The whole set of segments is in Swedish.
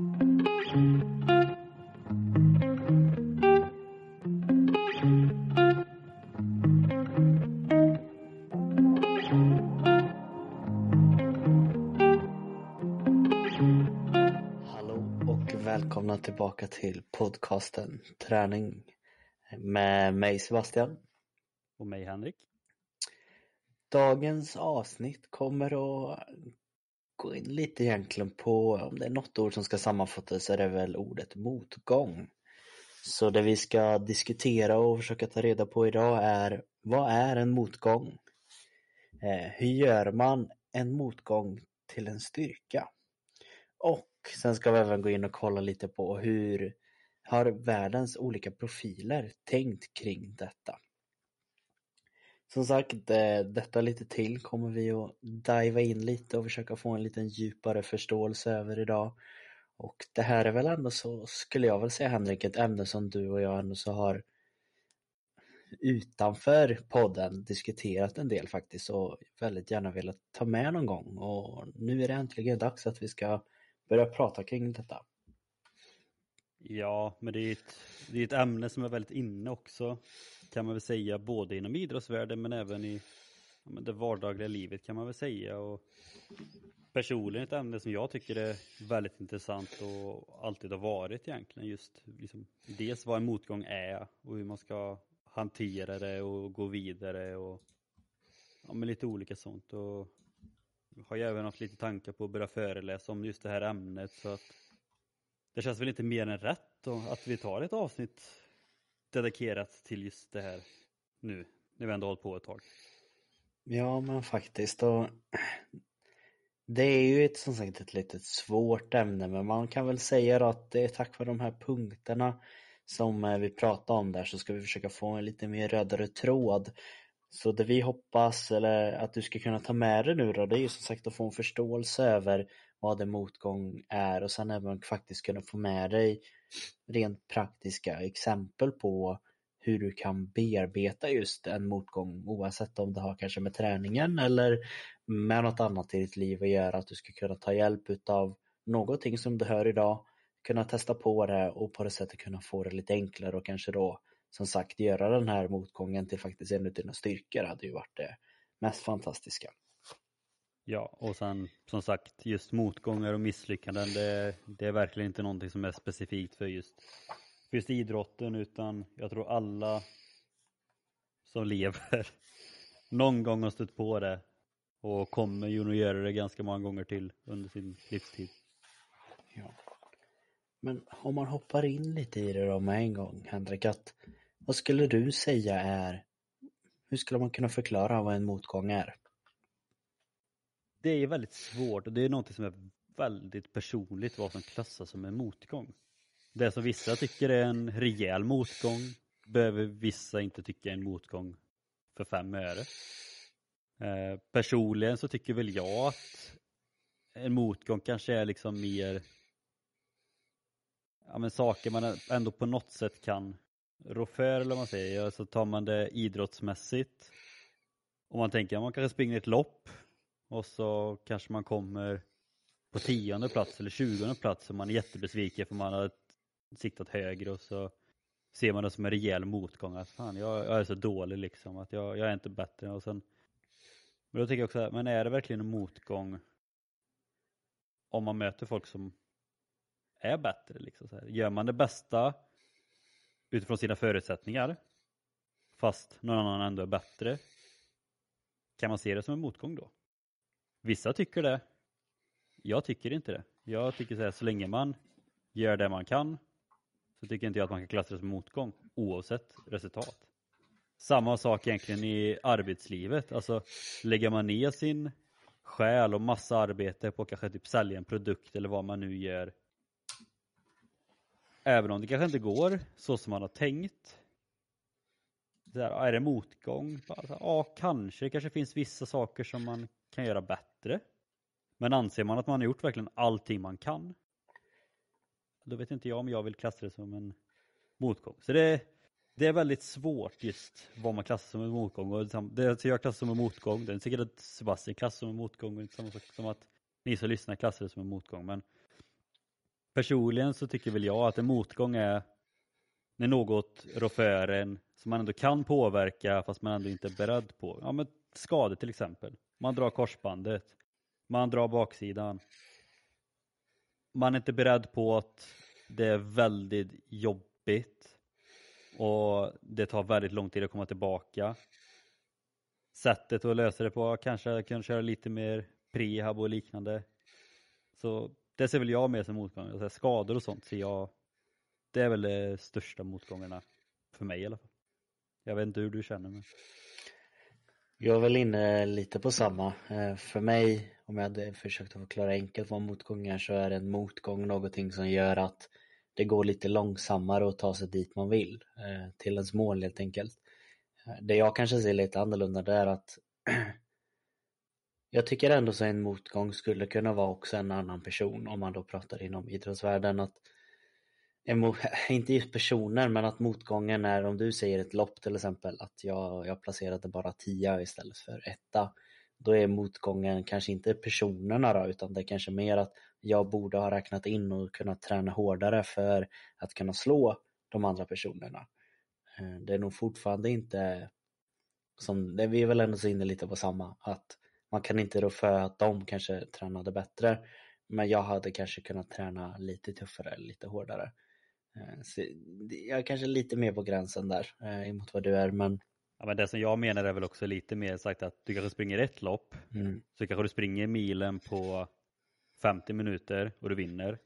Hallå och välkomna tillbaka till podcasten Träning med mig Sebastian. Och mig Henrik. Dagens avsnitt kommer att gå in lite egentligen på, om det är något ord som ska sammanfattas så är det väl ordet motgång. Så det vi ska diskutera och försöka ta reda på idag är, vad är en motgång? Eh, hur gör man en motgång till en styrka? Och sen ska vi även gå in och kolla lite på hur har världens olika profiler tänkt kring detta. Som sagt, detta lite till kommer vi att diva in lite och försöka få en liten djupare förståelse över idag. Och det här är väl ändå så, skulle jag väl säga Henrik, ett ämne som du och jag ändå så har utanför podden diskuterat en del faktiskt och väldigt gärna velat ta med någon gång och nu är det äntligen dags att vi ska börja prata kring detta. Ja, men det är, ett, det är ett ämne som är väldigt inne också kan man väl säga både inom idrottsvärlden men även i ja, det vardagliga livet kan man väl säga. Och personligen ett ämne som jag tycker är väldigt intressant och alltid har varit egentligen just liksom, dels vad en motgång är och hur man ska hantera det och gå vidare och ja, men lite olika sånt. Och har ju även haft lite tankar på att börja föreläsa om just det här ämnet så att det känns väl inte mer än rätt då, att vi tar ett avsnitt dedikerat till just det här nu när vi ändå hållit på ett tag. Ja men faktiskt och det är ju ett som sagt ett litet svårt ämne men man kan väl säga att det är tack vare de här punkterna som eh, vi pratar om där så ska vi försöka få en lite mer rödare tråd så det vi hoppas eller att du ska kunna ta med dig nu då, det är ju som sagt att få en förståelse över vad en motgång är och sen även faktiskt kunna få med dig rent praktiska exempel på hur du kan bearbeta just en motgång oavsett om det har kanske med träningen eller med något annat i ditt liv att göra att du ska kunna ta hjälp utav någonting som du hör idag kunna testa på det och på det sättet kunna få det lite enklare och kanske då som sagt göra den här motgången till faktiskt en av dina styrkor hade ju varit det mest fantastiska. Ja, och sen som sagt just motgångar och misslyckanden det, det är verkligen inte någonting som är specifikt för just, för just idrotten utan jag tror alla som lever någon gång har stött på det och kommer ju nog göra det ganska många gånger till under sin livstid. Ja. Men om man hoppar in lite i det då med en gång Henrik, att vad skulle du säga är, hur skulle man kunna förklara vad en motgång är? Det är väldigt svårt och det är något som är väldigt personligt vad som klassas som en motgång. Det som vissa tycker är en rejäl motgång behöver vissa inte tycka är en motgång för fem öre. Eh, personligen så tycker väl jag att en motgång kanske är liksom mer ja, men saker man ändå på något sätt kan rå för eller vad man säger. Så tar man det idrottsmässigt. Om man tänker att man kanske springer ett lopp och så kanske man kommer på tionde plats eller tjugonde plats och man är jättebesviken för man har siktat högre och så ser man det som en rejäl motgång att fan jag, jag är så dålig liksom att jag, jag är inte bättre och sen men då tänker jag också men är det verkligen en motgång om man möter folk som är bättre liksom så här. Gör man det bästa utifrån sina förutsättningar fast någon annan ändå är bättre kan man se det som en motgång då? Vissa tycker det. Jag tycker inte det. Jag tycker så här, så länge man gör det man kan så tycker inte jag att man kan klassa det som motgång oavsett resultat. Samma sak egentligen i arbetslivet. Alltså lägger man ner sin själ och massa arbete på att kanske typ sälja en produkt eller vad man nu gör. Även om det kanske inte går så som man har tänkt. Där, är det motgång? Ja, kanske. Det kanske finns vissa saker som man kan göra bättre. Men anser man att man har gjort verkligen allting man kan, då vet inte jag om jag vill klassa det som en motgång. Så det, det är väldigt svårt just vad man klassar som en motgång. Och liksom, det jag klassar som en motgång, det är säkert att Sebastian klassar som en motgång och inte samma sak som att ni som lyssnar klassar det som en motgång. Men personligen så tycker väl jag att en motgång är när något rår för en som man ändå kan påverka fast man ändå inte är beredd på. Ja men skador till exempel. Man drar korsbandet. Man drar baksidan. Man är inte beredd på att det är väldigt jobbigt och det tar väldigt lång tid att komma tillbaka. Sättet att lösa det på kanske kunna köra lite mer prehab och liknande. Så det ser väl jag mer som motgångar. Alltså, skador och sånt ser jag, det är väl de största motgångarna för mig i alla fall. Jag vet inte hur du känner men. Jag är väl inne lite på samma. Eh, för mig, om jag hade försökt att förklara enkelt vad motgång är så är en motgång någonting som gör att det går lite långsammare att ta sig dit man vill. Eh, till ens mål helt enkelt. Eh, det jag kanske ser lite annorlunda det är att jag tycker ändå så en motgång skulle kunna vara också en annan person om man då pratar inom idrottsvärlden. Att inte just personer men att motgången är om du säger ett lopp till exempel att jag, jag placerade bara tia istället för etta. Då är motgången kanske inte personerna då utan det är kanske mer att jag borde ha räknat in och kunnat träna hårdare för att kunna slå de andra personerna. Eh, det är nog fortfarande inte som, det, vi är väl ändå så inne lite på samma att man kan inte rå för att de kanske tränade bättre men jag hade kanske kunnat träna lite tuffare, lite hårdare. Eh, så jag är kanske lite mer på gränsen där eh, emot vad du är men Ja, men det som jag menar är väl också lite mer sagt att du kanske springer ett lopp mm. så kanske du springer milen på 50 minuter och du vinner.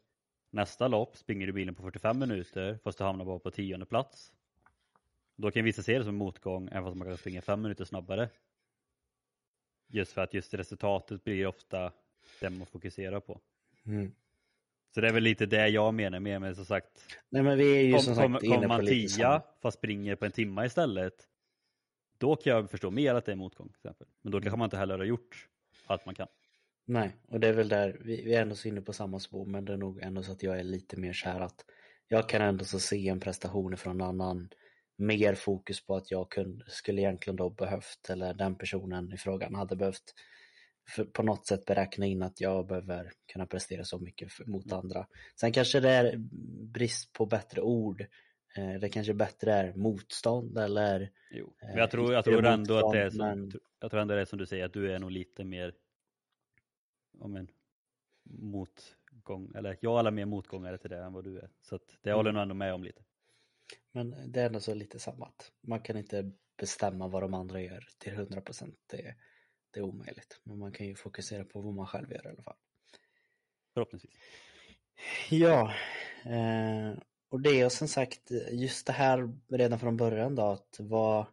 Nästa lopp springer du bilen på 45 minuter fast du hamnar bara på tionde plats. Då kan vissa se det som motgång även fast man kan springa fem minuter snabbare. Just för att just resultatet blir ofta det man fokuserar på. Mm. Så det är väl lite det jag menar med, men som sagt. Nej men vi är ju kom, som sagt kom, Kommer man tia fast springer på en timma istället. Då kan jag förstå mer att det är motgång till exempel. Men då kanske man inte heller har gjort allt man kan. Nej, och det är väl där, vi, vi är ändå så inne på samma spår men det är nog ändå så att jag är lite mer kär att jag kan ändå så se en prestation från en annan mer fokus på att jag kunde, skulle egentligen då behövt, eller den personen i frågan hade behövt på något sätt beräkna in att jag behöver kunna prestera så mycket för, mot mm. andra. Sen kanske det är brist på bättre ord. Eh, det kanske bättre är motstånd eller Jo, men jag tror, jag tror ändå att det är som, men... jag tror ändå det är som du säger att du är nog lite mer om en motgång, eller jag är alla mer motgångare till det än vad du är. Så att det mm. håller jag nog ändå med om lite. Men det är ändå så lite samma att man kan inte bestämma vad de andra gör till 100% det, det är omöjligt. Men man kan ju fokusera på vad man själv gör i alla fall. Förhoppningsvis. Ja, eh, och det är som sagt just det här redan från början då att vad,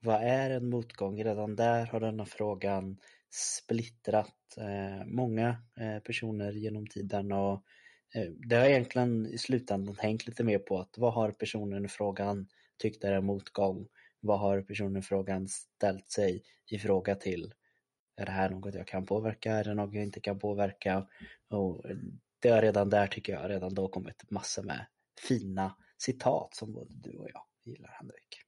vad är en motgång? Redan där har denna frågan splittrat eh, många eh, personer genom tiden och Eh, det har egentligen i slutändan tänkt lite mer på att vad har personen i frågan tyckt är en motgång? Vad har personen i frågan ställt sig i fråga till? Är det här något jag kan påverka? Är det något jag inte kan påverka? Och det har redan där tycker jag redan då kommit massor med fina citat som både du och jag gillar Henrik.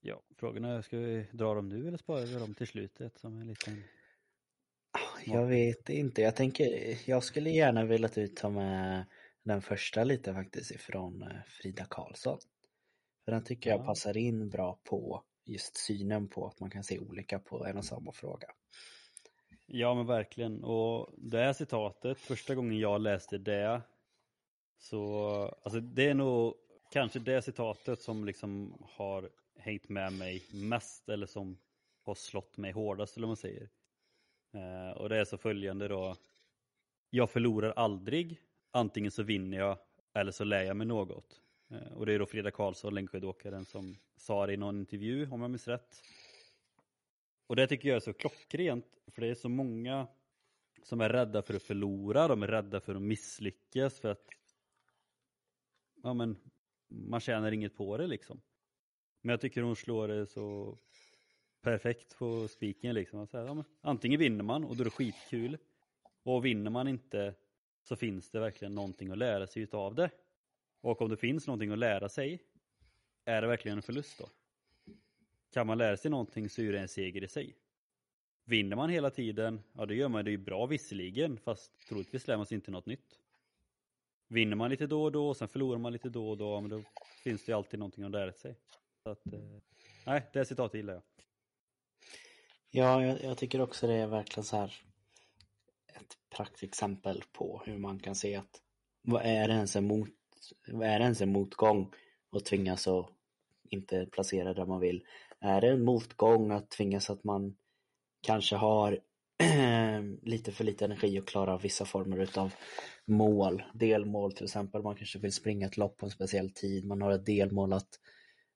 Ja, frågorna är, ska vi dra dem nu eller sparar vi dem till slutet som en liten jag vet inte. Jag tänker, jag skulle gärna vilja att du tar med den första lite faktiskt ifrån eh, Frida Karlsson. För den tycker ja. jag passar in bra på just synen på att man kan se olika på en och samma fråga. Ja men verkligen och det här citatet, första gången jag läste det så, alltså det är nog kanske det citatet som liksom har hängt med mig mest eller som har slått mig hårdast eller vad man säger. Eh, och det är så följande då. Jag förlorar aldrig. Antingen så vinner jag eller så lär jag mig något. Eh, och det är då Frida Karlsson, längdskidåkaren, som sa det i någon intervju om jag minns rätt. Och det tycker jag är så klockrent, för det är så många som är rädda för att förlora, de är rädda för att misslyckas för att ja, men, man tjänar inget på det liksom. Men jag tycker hon slår det så perfekt på spiken liksom. Så här, ja, antingen vinner man och då är det skitkul. Och vinner man inte så finns det verkligen någonting att lära sig utav det. Och om det finns någonting att lära sig, är det verkligen en förlust då? Kan man lära sig någonting så är det en seger i sig. Vinner man hela tiden, ja då gör man det ju bra visserligen, fast troligtvis lär man sig inte något nytt. vinner man lite då och då och sen förlorar man lite då och då, men då finns det ju alltid någonting att lära sig. Så att, eh, nej, det citatet gillar jag. Ja, jag, jag, tycker också det är verkligen så här ett praktexempel på hur man kan se att vad är det ens en, mot, är det ens en motgång att tvingas att inte placera där man vill? Är det en motgång att tvingas att man kanske har lite för lite energi att klara vissa former utav mål, delmål till exempel. Man kanske vill springa ett lopp på en speciell tid. Man har ett delmål att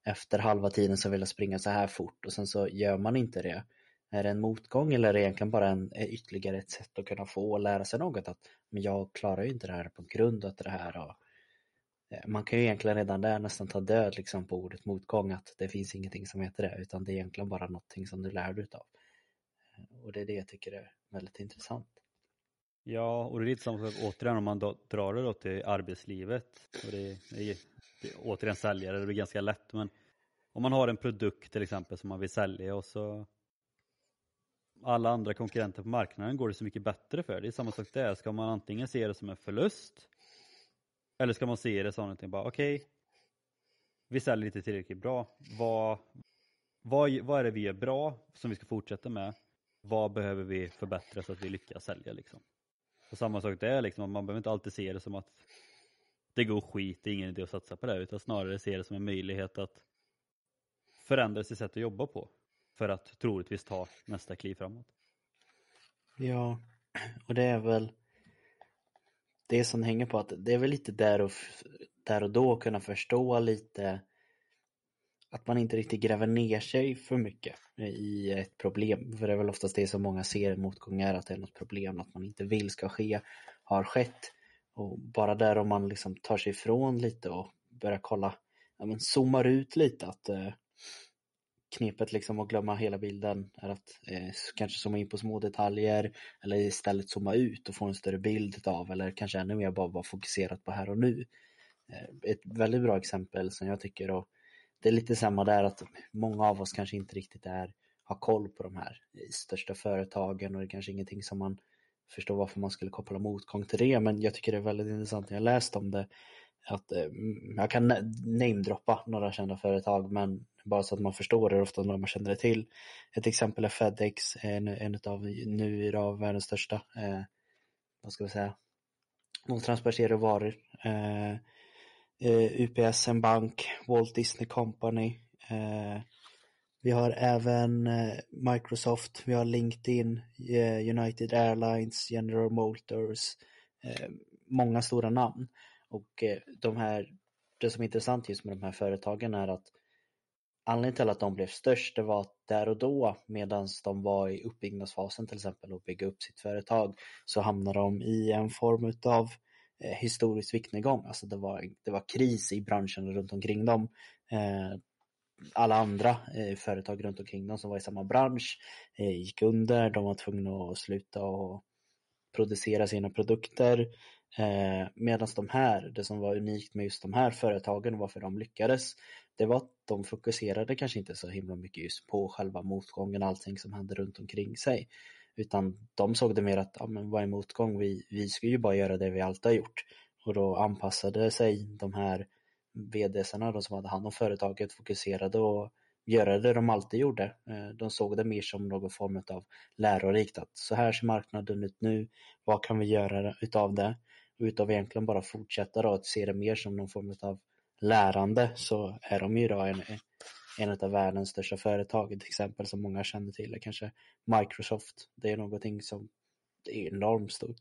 efter halva tiden så vill jag springa så här fort och sen så gör man inte det. Är det en motgång eller är det egentligen bara en, eh, ytterligare ett sätt att kunna få och lära sig något? Att men jag klarar ju inte det här på grund av det här. Och, Eh, man kan ju egentligen redan där nästan ta död liksom på ordet motgång, att det finns ingenting som heter det, utan det är egentligen bara någonting som du lär dig utav. Eh, och det är det jag tycker är väldigt intressant. Ja, och det är lite som återigen om man drar det då till arbetslivet. Och det, är, det är återigen säljare, det blir ganska lätt. Men om man har en produkt till exempel som man vill sälja och så alla andra konkurrenter på marknaden går det så mycket bättre för. Det är samma sak där. Ska man antingen se det som en förlust eller ska man se det som någonting bara okej, okay, vi säljer inte tillräckligt bra. Vad, vad, vad är det vi är bra som vi ska fortsätta med? Vad behöver vi förbättra så att vi lyckas sälja liksom? Och samma sak där liksom, man behöver inte alltid se det som att det går skit, det är ingen idé att satsa på det, utan snarare se det som en möjlighet att förändra sitt sätt att jobba på för att troligtvis ta nästa kliv framåt. Ja, och det är väl det som hänger på att det är väl lite där och, där och då kunna förstå lite att man inte riktigt gräver ner sig för mycket i ett problem. För det är väl oftast det som många ser motgångar, att det är något problem, att man inte vill ska ske, har skett. Och bara där om man liksom tar sig ifrån lite och börjar kolla, ja men zoomar ut lite att eh, knepet liksom att glömma hela bilden är att eh, kanske zooma in på små detaljer eller istället zooma ut och få en större bild av eller kanske ännu mer bara vara fokuserat på här och nu. Eh, ett väldigt bra exempel som jag tycker och det är lite samma där att många av oss kanske inte riktigt är, har koll på de här största företagen och det är kanske ingenting som man förstår varför man skulle koppla motgång till det men jag tycker det är väldigt intressant när jag läst om det att eh, mm, jag kan namedroppa några kända företag men bara så att man förstår det ofta när man känner det till. Ett exempel är Fedex, en, en av nu idag världens största, eh, vad ska vi säga, de transporterar varor. Eh, eh, UPS, en bank, Walt Disney Company. Eh, vi har även eh, Microsoft, vi har LinkedIn, eh, United Airlines, General Motors, eh, många stora namn. Och eh, de här, det som är intressant just med de här företagen är att anledningen till att de blev störst det var att där och då medan de var i uppbyggnadsfasen till exempel och bygga upp sitt företag så hamnade de i en form av eh, historisk viktnedgång. Alltså det var, det var kris i branschen runt omkring dem. Eh, alla andra företag runt omkring dem som var i samma bransch gick under. De var tvungna att sluta och producera sina produkter. Eh, Medan de här, det som var unikt med just de här företagen och varför de lyckades, det var att de fokuserade kanske inte så himla mycket just på själva motgången, allting som hände runt omkring sig. Utan de såg det mer att, ja men vad är motgång? Vi, vi ska ju bara göra det vi alltid har gjort. Och då anpassade sig de här vdsarna de som hade hand om företaget, fokuserade och göra det de alltid gjorde. Eh, de såg det mer som någon form av lärorikt, att så här ser marknaden ut nu, vad kan vi göra utav det? Utav egentligen bara fortsätta då att se det mer som någon form av lärande så är de ju idag en, en av världens största företag, till exempel som många känner till är kanske Microsoft. Det är någonting som är enormt stort.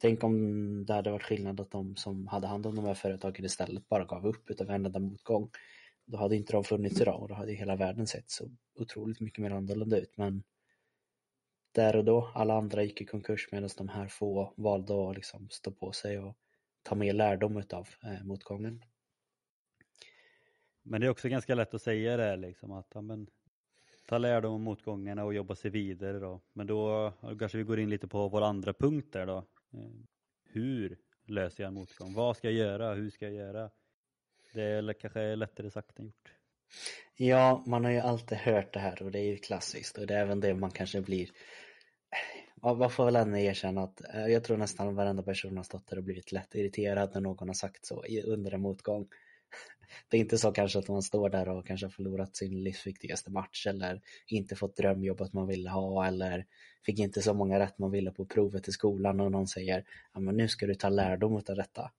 Tänk om det hade varit skillnad att de som hade hand om de här företagen istället bara gav upp utav en enda motgång. Då hade inte de funnits idag och då hade hela världen sett så otroligt mycket mer annorlunda ut. Men där och då, alla andra gick i konkurs medan de här få valde att liksom stå på sig och ta mer lärdom utav eh, motgången. Men det är också ganska lätt att säga det liksom att ja, men, ta lärdom av motgångarna och jobba sig vidare då. Men då kanske vi går in lite på vår andra punkt där då. Eh, hur löser jag en motgång? Vad ska jag göra? Hur ska jag göra? Det är kanske lättare sagt än gjort. Ja, man har ju alltid hört det här och det är ju klassiskt och det är även det man kanske blir man får väl ändå erkänna att eh, jag tror nästan varenda person har stått där och blivit lätt irriterad när någon har sagt så under en motgång. Det är inte så kanske att man står där och kanske har förlorat sin livsviktigaste match eller inte fått drömjobbet man ville ha eller fick inte så många rätt man ville på provet i skolan och någon säger ja men nu ska du ta lärdom av detta.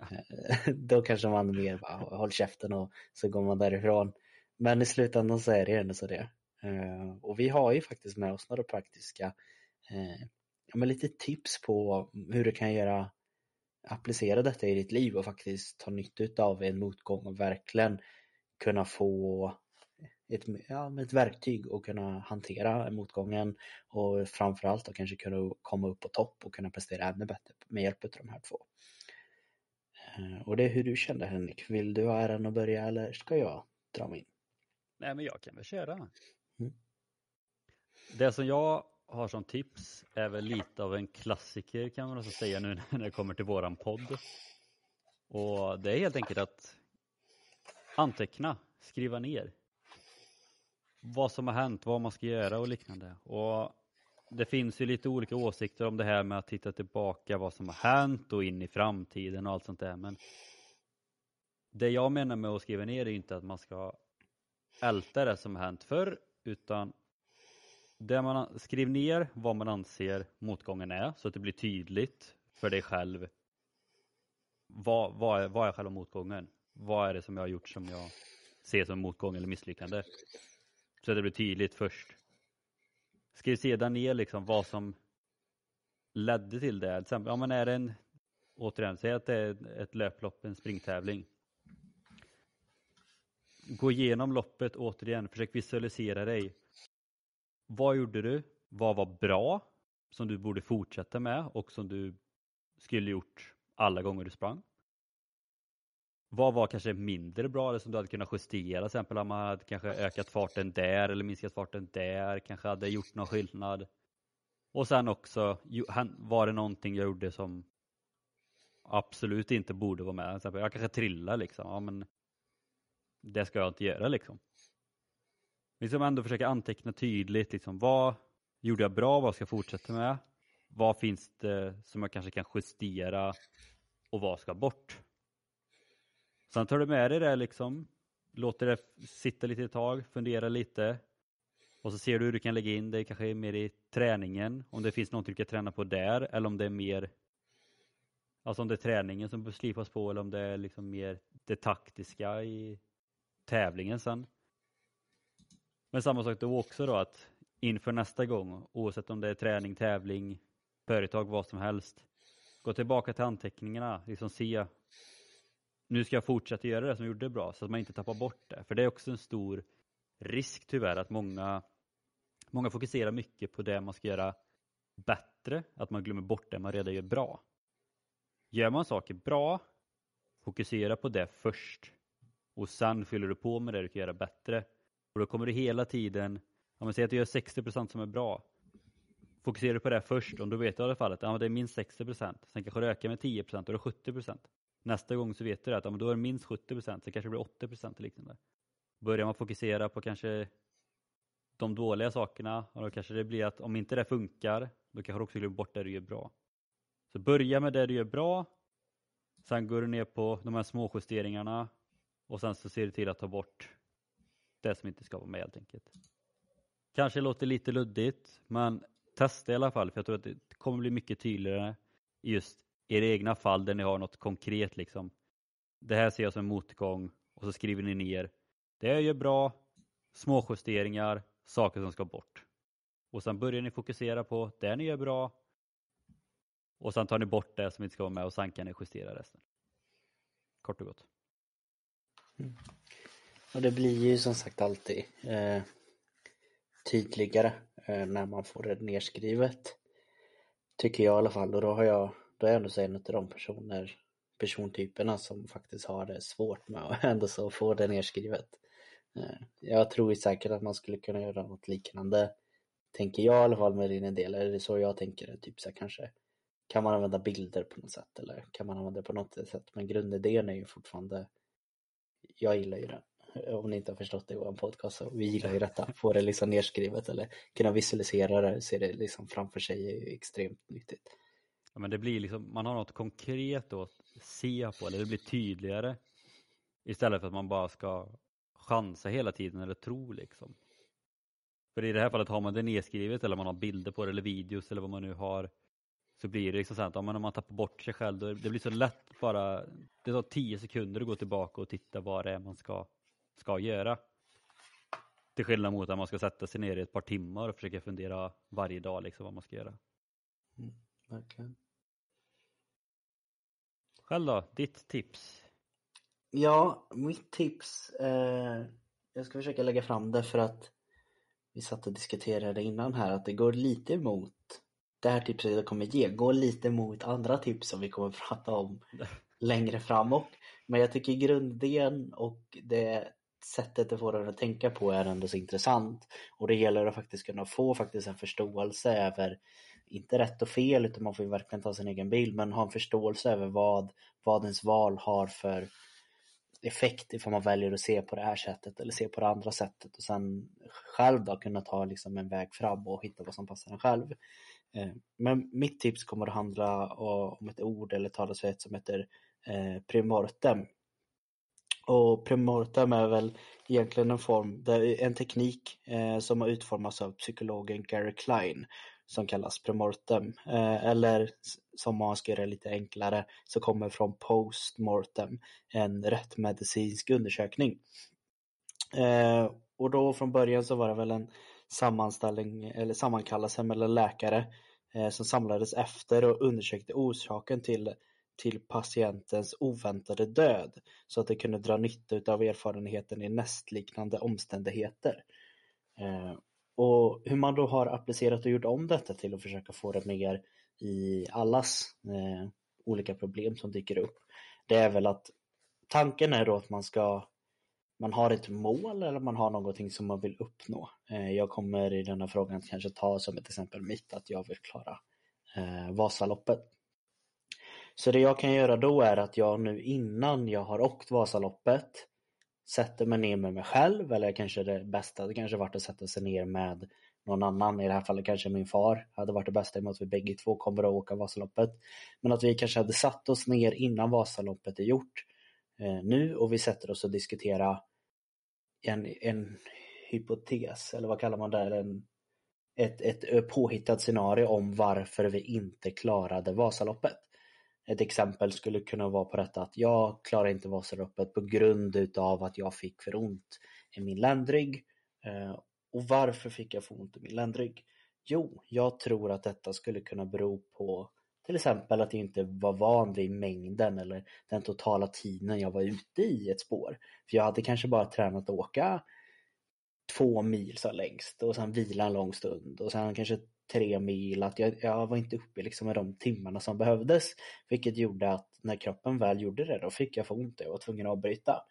Eh, då kanske man mer bara håll käften och så går man därifrån. Men i slutändan så är det ändå så det. Eh, och vi har ju faktiskt med oss några praktiska eh, ja, men lite tips på hur du kan göra applicera detta i ditt liv och faktiskt ta nytta av en motgång och verkligen kunna få ett, ja, ett verktyg och kunna hantera motgången och framförallt då kanske kunna komma upp på topp och kunna prestera ännu bättre med hjälp av de här två. Eh, och det är hur du kände Henrik. Vill du ha äran att börja eller ska jag dra mig in? Nej men jag kan väl köra. Mm. Det som jag har som tips är väl lite av en klassiker kan man också säga nu när det kommer till våran podd. Och det är helt enkelt att anteckna, skriva ner vad som har hänt, vad man ska göra och liknande. Och det finns ju lite olika åsikter om det här med att titta tillbaka vad som har hänt och in i framtiden och allt sånt där. Men det jag menar med att skriva ner är inte att man ska älta det som hänt förr, utan det man skriver ner vad man anser motgången är så att det blir tydligt för dig själv. Vad, vad, är, vad är själva motgången? Vad är det som jag har gjort som jag ser som motgång eller misslyckande? Så att det blir tydligt först. Skriv sedan ner liksom vad som ledde till det. Till exempel, ja, men är det en, återigen, säg att det är ett löplopp, en springtävling. Gå igenom loppet återigen, försök visualisera dig. Vad gjorde du? Vad var bra som du borde fortsätta med och som du skulle gjort alla gånger du sprang? Vad var kanske mindre bra eller som du hade kunnat justera? Till exempel om man hade kanske ökat farten där eller minskat farten där, kanske hade gjort någon skillnad. Och sen också, var det någonting jag gjorde som absolut inte borde vara med? Till exempel, jag kanske trillade liksom, ja men det ska jag inte göra liksom. Liksom ändå försöka anteckna tydligt, liksom, vad gjorde jag bra, vad ska jag fortsätta med? Vad finns det som jag kanske kan justera och vad ska bort? Sen tar du med dig det liksom, låter det sitta lite ett tag, fundera lite och så ser du hur du kan lägga in det kanske mer i träningen, om det finns något du kan träna på där eller om det är mer Alltså om det är träningen som bör slipas på eller om det är liksom mer det taktiska i tävlingen sen. Men samma sak då också då att inför nästa gång, oavsett om det är träning, tävling, företag, vad som helst, gå tillbaka till anteckningarna, liksom se nu ska jag fortsätta göra det som jag gjorde bra så att man inte tappar bort det. För det är också en stor risk tyvärr att många, många fokuserar mycket på det man ska göra bättre, att man glömmer bort det man redan gör bra. Gör man saker bra, fokusera på det först och sen fyller du på med det du kan göra bättre. Och då kommer du hela tiden, om man säger att du gör 60% som är bra, fokuserar du på det först och då vet du i alla fall att ja, det är minst 60%, sen kanske det ökar med 10% och då är det 70%. Nästa gång så vet du att ja, då är det minst 70% sen kanske det blir 80% liknande. Börjar man fokusera på kanske de dåliga sakerna och då kanske det blir att om inte det funkar då kanske du också glömmer bort det du gör bra. Så börja med det du gör bra sen går du ner på de här små justeringarna och sen så ser du till att ta bort det som inte ska vara med helt enkelt. Kanske låter lite luddigt men testa i alla fall för jag tror att det kommer bli mycket tydligare i just era egna fall där ni har något konkret liksom. Det här ser jag som en motgång och så skriver ni ner det jag gör bra, små justeringar, saker som ska bort. Och sen börjar ni fokusera på det ni gör bra och sen tar ni bort det som inte ska vara med och sen kan ni justera resten. Kort och gott. Mm. Och det blir ju som sagt alltid eh, tydligare eh, när man får det nerskrivet. Tycker jag i alla fall och då har jag då är jag ändå så en av de personer, persontyperna som faktiskt har det svårt med att ändå så få det nerskrivet. Eh, jag tror säkert att man skulle kunna göra något liknande, tänker jag i alla fall med din del, eller är det så jag tänker, typ så här, kanske kan man använda bilder på något sätt eller kan man använda det på något sätt, men grundidén är ju fortfarande, jag gillar ju den. Eh, om ni inte har förstått det i vår podcast, så vi gillar ju detta. Få det liksom nedskrivet eller kunna visualisera det, se det liksom framför sig är ju extremt nyttigt. Ja, men det blir liksom, man har något konkret att se på, eller det blir tydligare. Istället för att man bara ska chansa hela tiden eller tro liksom. För i det här fallet har man det nedskrivet eller man har bilder på det eller videos eller vad man nu har så blir det liksom så att ja, om man tappar bort sig själv, då, det blir så lätt bara, det tar tio sekunder att gå tillbaka och titta vad det är man ska, ska göra. Till skillnad mot att man ska sätta sig ner i ett par timmar och försöka fundera varje dag liksom vad man ska göra. Mm, verkligen. Själv då, ditt tips? Ja, mitt tips, eh, jag ska försöka lägga fram det för att vi satt och diskuterade innan här att det går lite emot det här tipset jag kommer ge, går lite mot andra tips som vi kommer prata om längre fram och Men jag tycker grundidén och det sättet det får en att tänka på är ändå så intressant. Och det gäller att faktiskt kunna få faktiskt en förståelse över, inte rätt och fel, utan man får ju verkligen ta sin egen bild, men ha en förståelse över vad, vad ens val har för effekt ifall man väljer att se på det här sättet eller se på det andra sättet och sen själv då kunna ta liksom en väg fram och hitta vad som passar en själv. Eh, men mitt tips kommer att handla om ett ord eller talesätt som heter eh, primortem. Och primortem är väl egentligen en form, en teknik eh, som har utformats av psykologen Gary Klein som kallas premortem. Eller som man ska göra lite enklare så kommer från postmortem, en rättmedicinsk undersökning. Och då från början så var det väl en sammanställning eller sammankallelse mellan läkare eh, som samlades efter och undersökte orsaken till, till patientens oväntade död så att de kunde dra nytta av erfarenheten i nästliknande omständigheter. Eh, och hur man då har applicerat och gjort om detta till att försöka få det mer i allas eh, olika problem som dyker upp. Det är väl att tanken är då att man ska man har ett mål eller man har någonting som man vill uppnå. Eh, jag kommer i denna frågan kanske ta som ett exempel mitt att jag vill klara eh, Vasaloppet. Så det jag kan göra då är att jag nu innan jag har åkt Vasaloppet sätter mig ner med mig själv eller kanske det bästa det kanske varit att sätta sig ner med någon annan, i det här fallet kanske min far hade varit det bästa i och med att vi bägge två kommer att åka Vasaloppet. Men att vi kanske hade satt oss ner innan Vasaloppet är gjort eh, nu och vi sätter oss och diskuterar en, en hypotes, eller vad kallar man det? En, ett, ett eh, påhittat scenario om varför vi inte klarade Vasaloppet. Ett exempel skulle kunna vara på detta att jag klarar inte Vasaloppet på grund utav att jag fick för ont i min ländrygg. Eh, och varför fick jag för ont i min ländrygg? Jo, jag tror att detta skulle kunna bero på till exempel att jag inte var van vid mängden eller den totala tiden jag var ute i ett spår. För jag hade kanske bara tränat att åka två mil så längst och sen vila en lång stund och sen kanske tre mil. Att jag, jag var inte uppe liksom med de timmarna som behövdes. Vilket gjorde att när kroppen väl gjorde det då fick jag få ont och jag var tvungen att avbryta.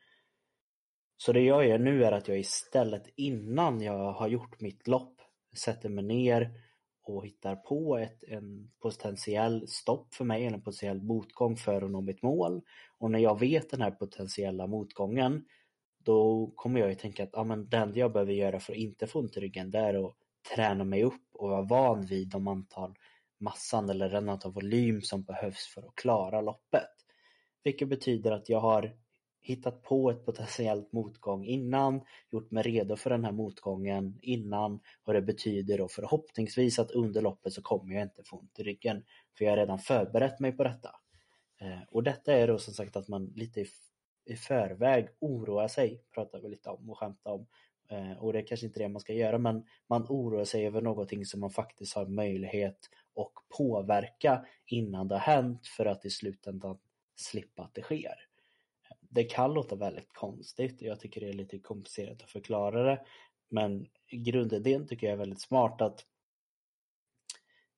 Så det jag gör nu är att jag istället innan jag har gjort mitt lopp sätter mig ner och hittar på ett, en potentiell stopp för mig, eller en potentiell motgång för att nå mitt mål. Och när jag vet den här potentiella motgången, då kommer jag ju tänka att ja, men det enda jag behöver göra för att inte få ont i ryggen, det är att träna mig upp och vara van vid de antal massan eller den antal volym som behövs för att klara loppet. Vilket betyder att jag har hittat på ett potentiellt motgång innan, gjort mig redo för den här motgången innan och det betyder då förhoppningsvis att under loppet så kommer jag inte få ont i ryggen för jag har redan förberett mig på detta. Eh, och detta är då som sagt att man lite i förväg oroar sig, pratar vi lite om och skämtar om. Eh, och det är kanske inte det man ska göra men man oroar sig över någonting som man faktiskt har möjlighet att påverka innan det har hänt för att i slutändan slippa att det sker det kan låta väldigt konstigt. Jag tycker det är lite komplicerat att förklara det. Men grundidén tycker jag är väldigt smart att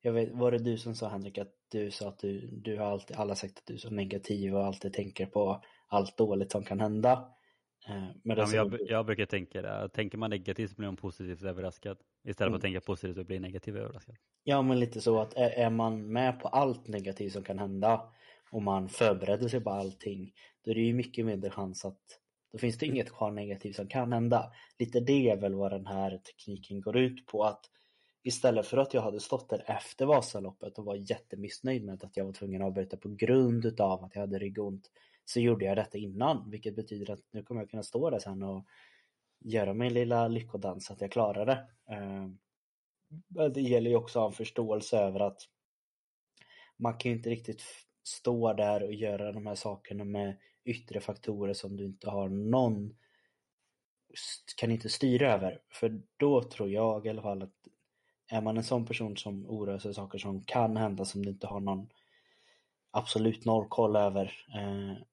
jag vet, var det du som sa Henrik att du sa att du, du har alltid, alla sagt att du är så negativ och alltid tänker på allt dåligt som kan hända. Eh, men ja, men jag, jag, brukar tänka det, tänker man negativt så blir man positivt överraskad. Istället mm. för att mm. tänka positivt och bli negativt överraskad. Ja men lite så att är, är man med på allt negativt som kan hända och man förbereder sig på allting, då är det ju mycket mindre chans att Då finns det inget kvar negativt som kan hända. Lite det är väl vad den här tekniken går ut på att istället för att jag hade stått där efter Vasaloppet och var jättemissnöjd med att jag var tvungen att avbryta på grund utav att jag hade ryggont så gjorde jag detta innan vilket betyder att nu kommer jag kunna stå där sen och göra min lilla lyckodans att jag klarar det. Eh, det gäller ju också att ha en förståelse över att man kan ju inte riktigt stå där och göra de här sakerna med yttre faktorer som du inte har någon kan inte styra över. För då tror jag i alla fall att är man en sån person som oroar sig saker som kan hända som du inte har någon absolut noll koll över eh,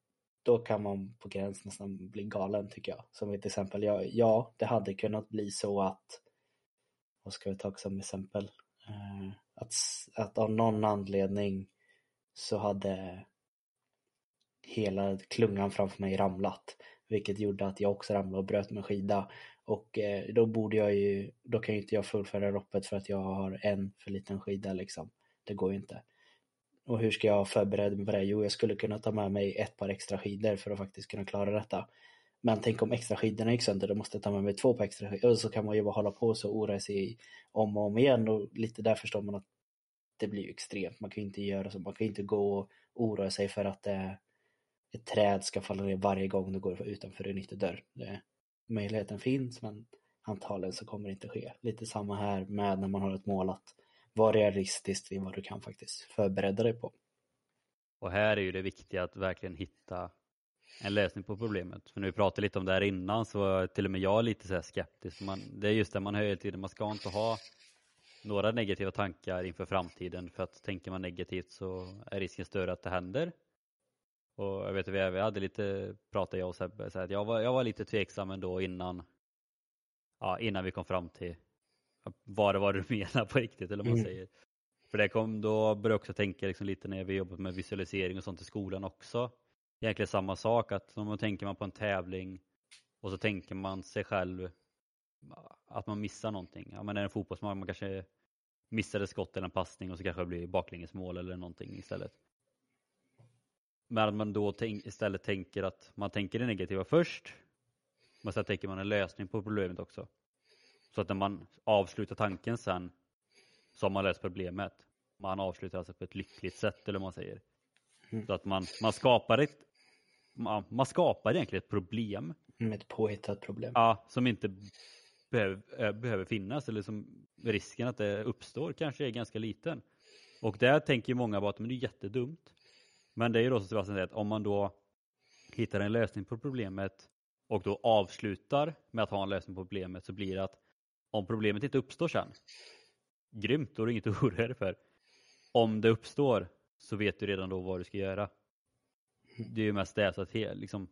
då kan man på gräns nästan bli galen tycker jag. Som ett exempel, ja, ja det hade kunnat bli så att vad ska vi ta som exempel? Eh, att, att av någon anledning så hade hela klungan framför mig ramlat. Vilket gjorde att jag också ramlade och bröt min skida. Och eh, då borde jag ju, då kan ju inte jag fullfölja loppet för att jag har en för liten skida liksom. Det går ju inte. Och hur ska jag förbereda mig på det? Jo, jag skulle kunna ta med mig ett par extra skidor för att faktiskt kunna klara detta. Men tänk om extra skidorna gick sönder, då måste jag ta med mig två par extra skidor. Och så kan man ju bara hålla på så oroa sig om och om igen. Och lite där förstår man att det blir ju extremt. Man kan ju inte göra så. Man kan ju inte gå och oroa sig för att eh, ett träd ska falla ner varje gång du går utanför en ytterdörr. Det, möjligheten finns men antagligen så kommer det inte ske. Lite samma här med när man har ett mål att vara realistisk i vad du kan faktiskt förbereda dig på. Och här är ju det viktiga att verkligen hitta en lösning på problemet. För när vi pratade lite om det här innan så var till och med jag lite så skeptisk. Man, det är just det man hör hela tiden, man ska inte ha några negativa tankar inför framtiden för att tänker man negativt så är risken större att det händer. Och jag vet att vi hade lite, pratade jag och Sebbe, så att jag, var, jag var lite tveksam ändå innan, ja, innan vi kom fram till vad det var du menar på riktigt eller vad man mm. säger. För det kom, då började jag också tänka liksom lite när vi jobbat med visualisering och sånt i skolan också. Egentligen samma sak, att om man tänker man på en tävling och så tänker man sig själv att man missar någonting. Ja, men är det en fotbollsmatch, man kanske missade skott eller en passning och så kanske det blir baklängesmål eller någonting istället. Men att man då istället tänker att man tänker det negativa först, men sen tänker man en lösning på problemet också. Så att när man avslutar tanken sen så har man löst problemet. Man avslutar alltså på ett lyckligt sätt eller vad man säger. Mm. Så att man, man skapar ett man, man skapar egentligen ett problem. Med ett påhittat problem. Ja, som inte behöver, eh, behöver finnas eller som risken att det uppstår kanske är ganska liten. Och där tänker många bara att men det är jättedumt. Men det är ju då som Sebastian säger att om man då hittar en lösning på problemet och då avslutar med att ha en lösning på problemet så blir det att om problemet inte uppstår sen, grymt, då är det inget att oroa dig för. Om det uppstår så vet du redan då vad du ska göra. Det är ju mest det, så att liksom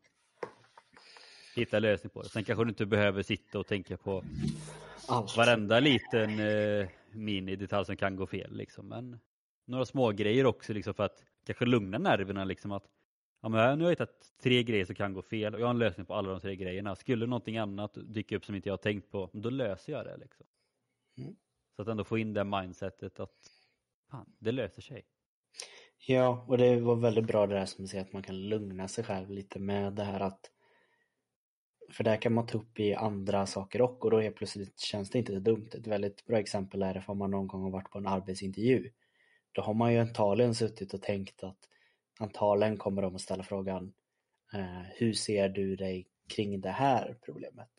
hitta lösning på det. Sen kanske du inte behöver sitta och tänka på Allt. varenda liten eh, minidetalj som kan gå fel. Liksom. Men några små grejer också liksom, för att kanske lugna nerverna. Liksom, att ja, men nu har jag hittat tre grejer som kan gå fel och jag har en lösning på alla de tre grejerna. Skulle någonting annat dyka upp som inte jag har tänkt på, då löser jag det. Liksom. Mm. Så att ändå få in det mindsetet att fan, det löser sig. Ja, och det var väldigt bra det där som du säger att man kan lugna sig själv lite med det här att för där kan man ta upp i andra saker och, och då helt plötsligt känns det inte så dumt. Ett väldigt bra exempel är det om man någon gång har varit på en arbetsintervju. Då har man ju antagligen suttit och tänkt att antagligen kommer de att ställa frågan eh, hur ser du dig kring det här problemet?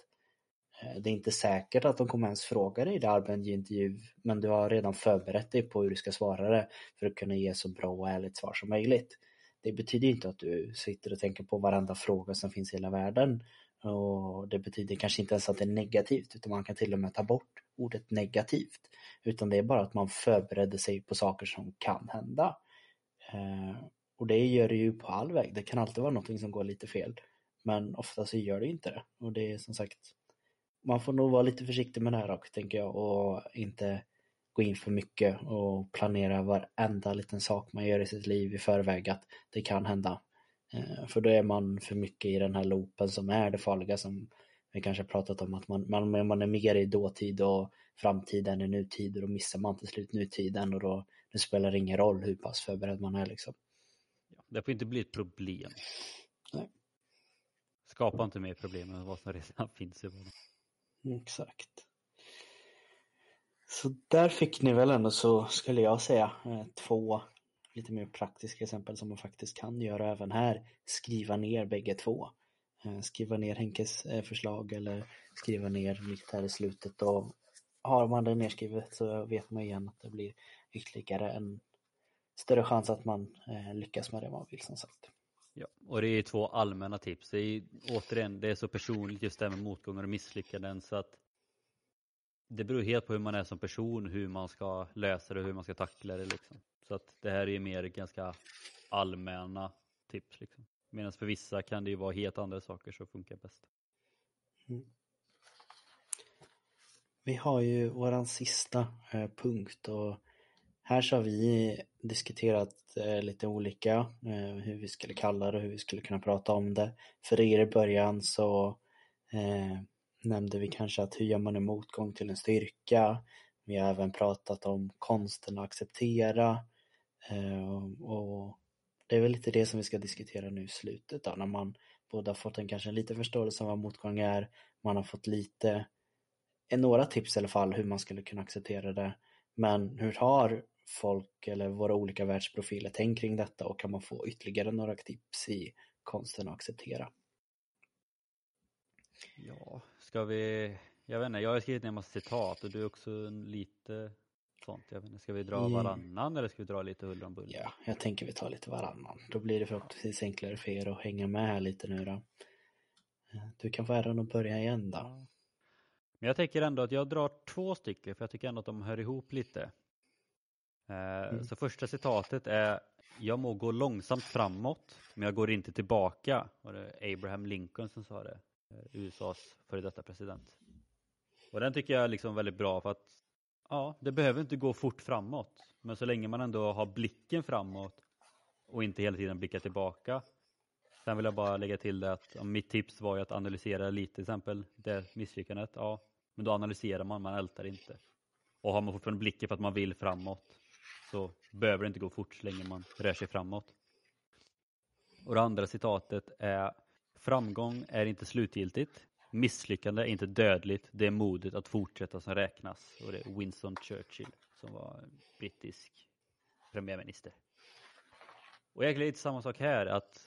Eh, det är inte säkert att de kommer ens fråga dig i arbetsintervju men du har redan förberett dig på hur du ska svara det för att kunna ge så bra och ärligt svar som möjligt. Det betyder inte att du sitter och tänker på varenda fråga som finns i hela världen och det betyder kanske inte ens att det är negativt utan man kan till och med ta bort ordet negativt. Utan det är bara att man förbereder sig på saker som kan hända. Eh, och det gör det ju på all väg. Det kan alltid vara någonting som går lite fel. Men ofta så gör det inte det. Och det är som sagt, man får nog vara lite försiktig med det här också tänker jag och inte gå in för mycket och planera varenda liten sak man gör i sitt liv i förväg att det kan hända. Eh, för då är man för mycket i den här loopen som är det farliga som vi kanske pratat om att man, man, man är mer i dåtid och framtiden är nutid och då missar man till slut nutiden och då det spelar ingen roll hur pass förberedd man är liksom. Ja, det får inte bli ett problem. Nej. skapa inte mer problem än vad som redan finns i vardagen. Exakt. Så där fick ni väl ändå så skulle jag säga eh, två lite mer praktiska exempel som man faktiskt kan göra även här. Skriva ner bägge två. Eh, skriva ner Henkes eh, förslag eller skriva ner mitt här i slutet och har man det nerskrivet så vet man igen att det blir ytterligare en större chans att man eh, lyckas med det man vill som sagt. Ja, och det är två allmänna tips. Det är, återigen, det är så personligt just det här med motgångar och misslyckanden så att det beror helt på hur man är som person, hur man ska lösa det, hur man ska tackla det liksom. Så att det här är mer ganska allmänna tips liksom. Medan för vissa kan det ju vara helt andra saker som funkar bäst. Mm. Vi har ju våran sista eh, punkt och här så har vi diskuterat eh, lite olika eh, hur vi skulle kalla det och hur vi skulle kunna prata om det. För er i början så eh, nämnde vi kanske att hur gör man en motgång till en styrka. Vi har även pratat om konsten att acceptera eh, Eh, och det är väl lite det som vi ska diskutera nu i slutet då, när man både har fått en kanske lite förståelse av vad motgång är, man har fått lite, eh, några tips i alla fall hur man skulle kunna acceptera det. Men hur har folk eller våra olika världsprofiler tänkt kring detta och kan man få ytterligare några tips i konsten att acceptera? Ja, ska vi, jag vet inte, jag har skrivit ner en massa citat och du är också lite sånt. Jag vet inte, ska vi dra varannan eller ska vi dra lite huller om buller? Ja, jag tänker vi tar lite varannan. Då blir det förhoppningsvis enklare för er att hänga med här lite nu då. Du kan få äran att börja igen då. Men jag tänker ändå att jag drar två stycken för jag tycker ändå att de hör ihop lite. Eh, mm. Så första citatet är Jag må gå långsamt framåt men jag går inte tillbaka. Och det är Abraham Lincoln som sa det. Eh, USAs före detta president. Och den tycker jag är liksom väldigt bra för att ja, det behöver inte gå fort framåt. Men så länge man ändå har blicken framåt och inte hela tiden blickar tillbaka. Sen vill jag bara lägga till det att mitt tips var ju att analysera lite till exempel det misslyckandet. Ja, men då analyserar man, man ältar inte. Och har man fortfarande blicken för att man vill framåt så behöver det inte gå fort så länge man rör sig framåt. Och det andra citatet är Framgång är inte slutgiltigt. Misslyckande är inte dödligt. Det är modet att fortsätta som räknas. Och det är Winston Churchill som var brittisk premiärminister. Och egentligen lite samma sak här att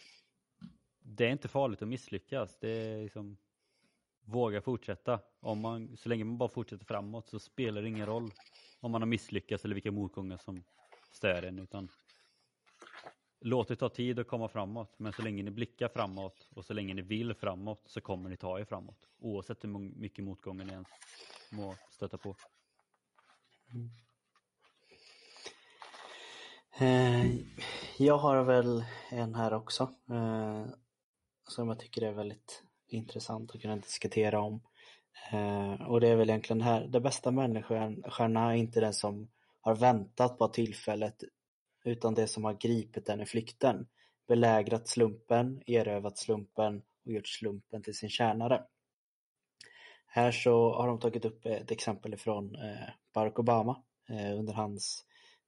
det är inte farligt att misslyckas. Det är liksom våga fortsätta. Om man, så länge man bara fortsätter framåt så spelar det ingen roll om man har misslyckats eller vilka motgångar som stör en. Utan låt det ta tid att komma framåt. Men så länge ni blickar framåt och så länge ni vill framåt så kommer ni ta er framåt. Oavsett hur mycket motgångar ni ens må stöta på. Mm. Eh, jag har väl en här också eh, som jag tycker är väldigt intressant att kunna diskutera om. Eh, och det är väl egentligen här, det bästa människan är inte den som har väntat på tillfället utan det som har gripit den i flykten, belägrat slumpen, erövrat slumpen och gjort slumpen till sin tjänare. Här så har de tagit upp ett exempel ifrån eh, Barack Obama. Eh, under hans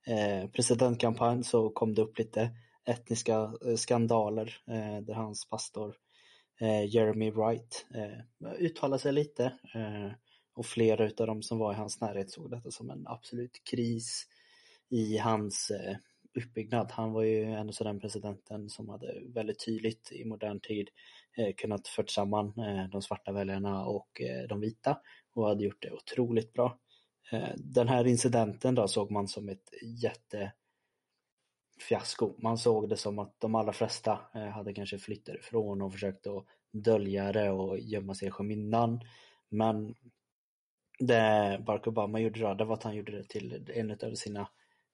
eh, presidentkampanj så kom det upp lite etniska skandaler där hans pastor Jeremy Wright uttalade sig lite och flera utav dem som var i hans närhet såg detta som en absolut kris i hans uppbyggnad. Han var ju ändå av den presidenten som hade väldigt tydligt i modern tid eh, kunnat fört samman eh, de svarta väljarna och eh, de vita och hade gjort det otroligt bra. Den här incidenten då såg man som ett jättefiasko. Man såg det som att de allra flesta hade kanske flyttat ifrån och försökt att dölja det och gömma sig i skymundan. Men det Barack Obama gjorde då, det var att han gjorde det till en av sina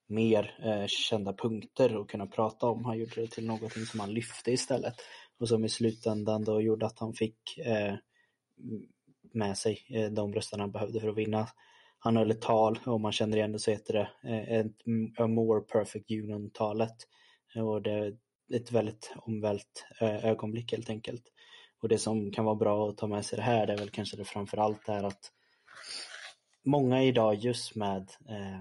mer eh, kända punkter att kunna prata om. Han gjorde det till någonting som han lyfte istället och som i slutändan då gjorde att han fick eh, med sig eh, de rösterna han behövde för att vinna. Han höll ett tal, om man känner igen det så heter det eh, ett A More Perfect Union-talet. Och det är ett väldigt omvält eh, ögonblick helt enkelt. Och det som kan vara bra att ta med sig det här det är väl kanske det framförallt är att många idag just med eh,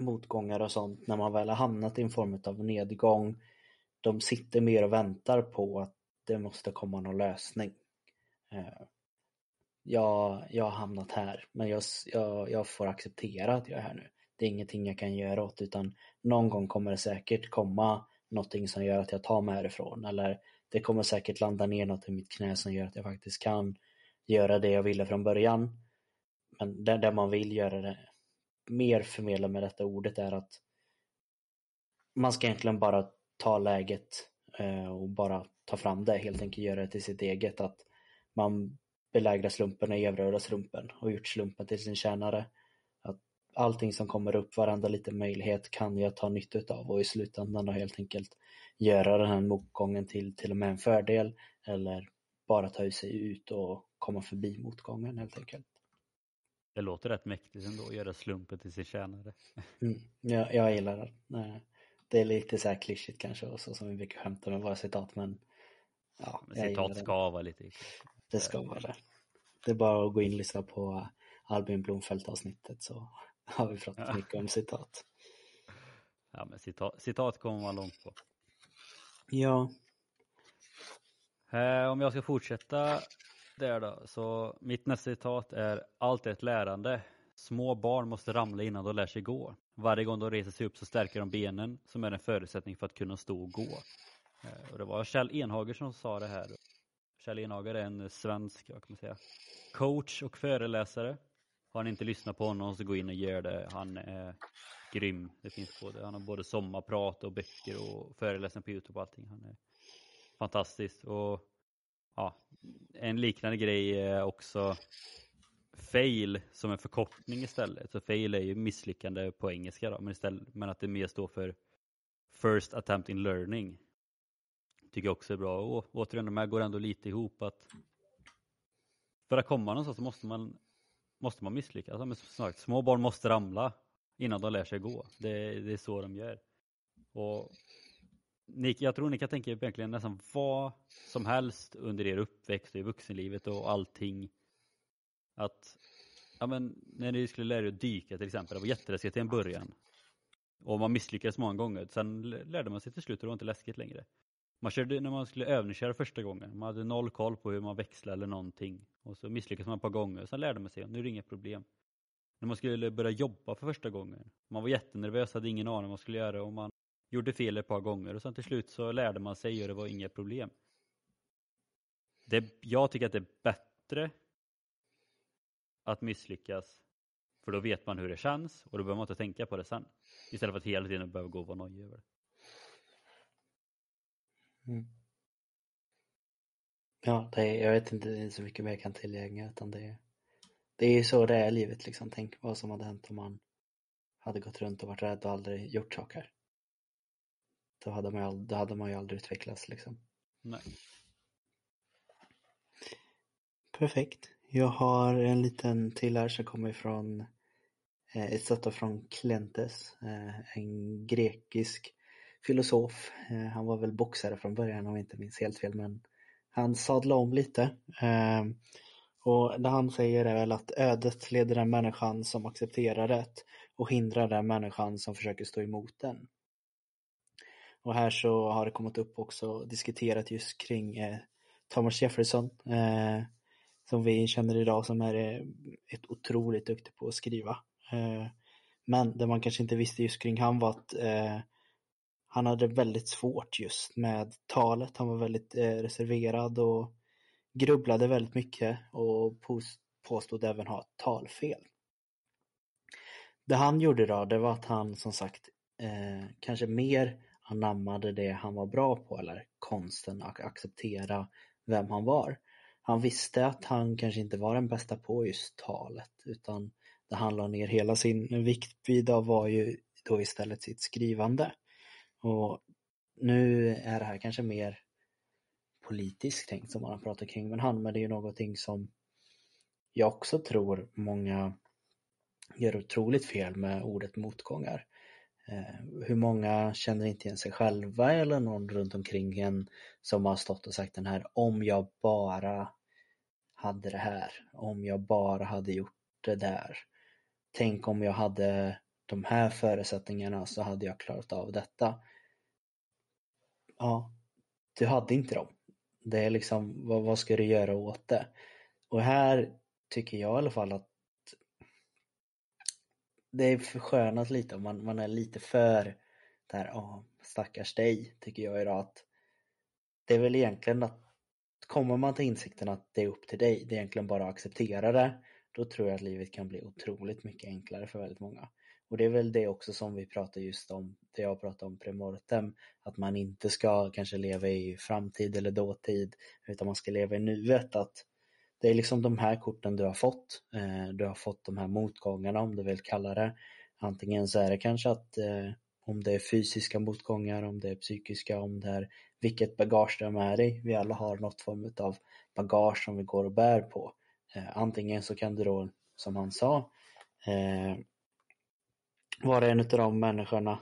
motgångar och sånt när man väl har hamnat i en form av nedgång. De sitter mer och väntar på att det måste komma någon lösning. Eh, jag, jag har hamnat här, men jag, jag, jag får acceptera att jag är här nu. Det är ingenting jag kan göra åt, utan någon gång kommer det säkert komma någonting som gör att jag tar mig härifrån, eller det kommer säkert landa ner något i mitt knä som gör att jag faktiskt kan göra det jag ville från början. Men det, det man vill göra det mer förmedla med detta ordet är att man ska egentligen bara ta läget eh, och bara ta fram det, helt enkelt göra det till sitt eget. Att man belägrar slumpen och erövrar slumpen och gjort slumpen till sin tjänare. Att allting som kommer upp, varenda liten möjlighet kan jag ta nytta av och i slutändan då helt enkelt göra den här motgången till till och med en fördel eller bara ta sig ut och komma förbi motgången helt enkelt. Det låter rätt mäktigt ändå, att göra slumpen till sin tjänare. Mm, jag, jag gillar det. Det är lite så här klyschigt kanske och så som vi brukar skämta med våra citat men ja, men citat ska vara lite Det ska vara det. Det är bara att gå in och lyssna på Albin Blomfelt avsnittet så har vi pratat ja. mycket om citat. Ja men citat, citat kommer man långt på. Ja. Eh, om jag ska fortsätta där då, så mitt nästa citat är Allt är ett lärande. Små barn måste ramla innan de lär sig gå. Varje gång de reser sig upp så stärker de benen som är en förutsättning för att kunna stå och gå. Eh, och det var Kjell Enhager som sa det här. Kjell Enhager är en svensk vad kan man säga, coach och föreläsare. Har ni inte lyssnat på honom så gå in och gör det. Han är grym. Det finns både, han har både sommarprat och böcker och föreläsningar på Youtube och allting. Han är fantastisk. Och ja, en liknande grej är också fail som en förkortning istället. Så fail är ju misslyckande på engelska då, men, istället, men att det mer står för first attempt in learning. Tycker jag också är bra. Och återigen, de här går ändå lite ihop att för att komma någonstans så måste man, måste man misslyckas. Men snart, små barn måste ramla innan de lär sig gå. Det, det är så de gör. Och ni, jag tror ni kan tänka er egentligen nästan vad som helst under er uppväxt och i vuxenlivet och allting. Att ja, men, när ni skulle lära er att dyka till exempel, det var jätteläskigt i en början. Och man misslyckades många gånger. Sen lärde man sig till slut och det var inte läskigt längre. Man körde när man skulle övningsköra första gången. Man hade noll koll på hur man växlade eller någonting. Och så misslyckades man ett par gånger. Sen lärde man sig. Nu är det inget problem. När man skulle börja jobba för första gången. Man var jättenervös, hade ingen aning vad man skulle göra. Och man gjorde fel ett par gånger. Och sen till slut så lärde man sig och det var inga problem. Det, jag tycker att det är bättre att misslyckas. För då vet man hur det känns och då behöver man inte tänka på det sen. Istället för att hela tiden behöva gå och vara nojig över det. Mm. Ja, det är, jag vet inte det är så mycket mer jag kan tillägga utan det är, det är ju så det är i livet liksom. Tänk vad som hade hänt om man hade gått runt och varit rädd och aldrig gjort saker. Då hade man, då hade man ju aldrig utvecklats liksom. Nej. Perfekt. Jag har en liten till här som kommer ifrån eh, ett sätt från Klentes, eh, en grekisk filosof. Eh, han var väl boxare från början om jag inte minns helt fel men han sadlade om lite. Och det han säger är väl att ödet leder den människan som accepterar det och hindrar den människan som försöker stå emot den. Och här så har det kommit upp också diskuterat just kring eh, Thomas Jefferson eh, som vi känner idag som är eh, ett otroligt duktig på att skriva. Eh, men det man kanske inte visste just kring han var att eh, han hade väldigt svårt just med talet. Han var väldigt eh, reserverad och grubblade väldigt mycket och påstod även ha talfel. Det han gjorde då, det var att han som sagt kanske mer anammade det han var bra på eller konsten att acceptera vem han var. Han visste att han kanske inte var den bästa på just talet utan det han la ner hela sin vikt vid var ju då istället sitt skrivande. Och nu är det här kanske mer politiskt tänkt som man har pratat kring men han, men det är ju någonting som jag också tror många gör otroligt fel med ordet motgångar. Eh, hur många känner inte igen sig själva eller någon runt omkring en som har stått och sagt den här om jag bara hade det här, om jag bara hade gjort det där. Tänk om jag hade de här förutsättningarna så hade jag klarat av detta. Ja, du hade inte dem. Det är liksom, vad, vad ska du göra åt det? Och här tycker jag i alla fall att det är förskönat lite och man, man är lite för där, ja, stackars dig, tycker jag idag att det är väl egentligen att kommer man till insikten att det är upp till dig, det är egentligen bara att acceptera det, då tror jag att livet kan bli otroligt mycket enklare för väldigt många. Och det är väl det också som vi pratar just om, det jag pratar om premortem, att man inte ska kanske leva i framtid eller dåtid, utan man ska leva i nuet, att det är liksom de här korten du har fått. Eh, du har fått de här motgångarna om du vill kalla det. Antingen så är det kanske att eh, om det är fysiska motgångar, om det är psykiska, om det är vilket bagage du har med dig. Vi alla har något form av bagage som vi går och bär på. Eh, antingen så kan du då, som han sa, vara en av de människorna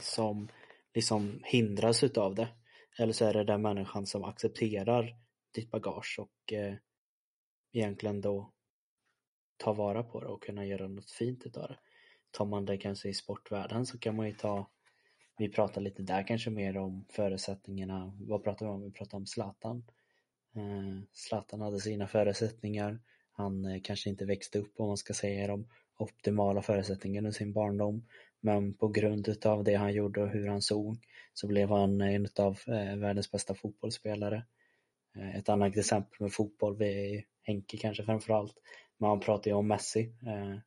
som liksom hindras utav det. Eller så är det den människan som accepterar ditt bagage och egentligen då ta vara på det och kunna göra något fint utav det. Tar man det kanske i sportvärlden så kan man ju ta vi pratar lite där kanske mer om förutsättningarna. Vad pratar vi om? Vi pratar om Zlatan. Eh, Zlatan hade sina förutsättningar. Han eh, kanske inte växte upp om man ska säga de optimala förutsättningarna i sin barndom. Men på grund utav det han gjorde och hur han såg så blev han en av eh, världens bästa fotbollsspelare. Eh, ett annat exempel med fotboll vi är Henke kanske framförallt. Men han pratar ju om Messi. Eh,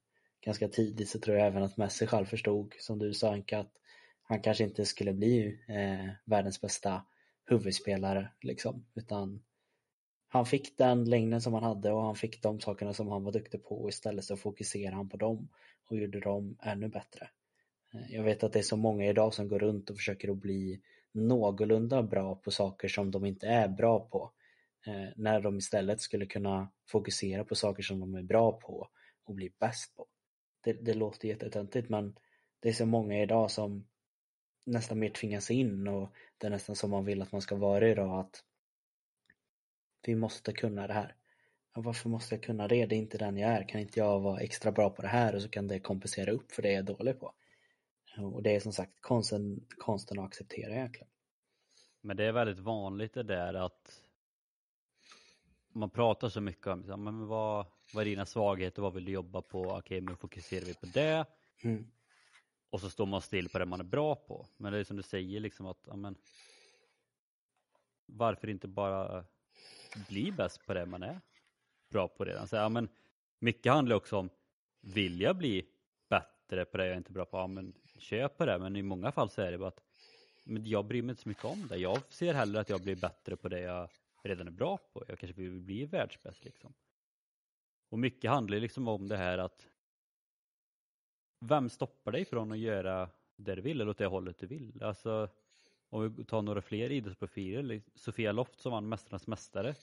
ganska tidigt så tror jag även att Messi själv förstod, som du sa Henke, att han kanske inte skulle bli eh, världens bästa huvudspelare liksom, utan han fick den längden som han hade och han fick de sakerna som han var duktig på och istället så fokuserade han på dem och gjorde dem ännu bättre. Jag vet att det är så många idag som går runt och försöker att bli någorlunda bra på saker som de inte är bra på. Eh, när de istället skulle kunna fokusera på saker som de är bra på och bli bäst på. Det, det låter jättetöntigt men det är så många idag som nästan mer tvingas in och det är nästan som man vill att man ska vara idag att vi måste kunna det här. Ja, varför måste jag kunna det? Det är inte den jag är. Kan inte jag vara extra bra på det här och så kan det kompensera upp för det jag är dålig på? Och det är som sagt konsten, konsten att acceptera egentligen. Men det är väldigt vanligt det där att man pratar så mycket om men vad, vad är dina svagheter, vad vill du jobba på, okej okay, men fokuserar vi på det. Mm. Och så står man still på det man är bra på. Men det är som du säger liksom att, amen, varför inte bara bli bäst på det man är bra på redan. Så, ja, men mycket handlar också om, vill jag bli bättre på det jag är inte bra på, ja men kör på det. Men i många fall så är det bara att, men jag bryr mig inte så mycket om det. Jag ser hellre att jag blir bättre på det jag redan är bra på. Jag kanske vill bli världsbäst liksom. Och mycket handlar liksom om det här att vem stoppar dig från att göra det du vill eller åt det hållet du vill? Alltså om vi tar några fler idrottsprofiler, Sofia Loft som vann Mästarnas Mästare.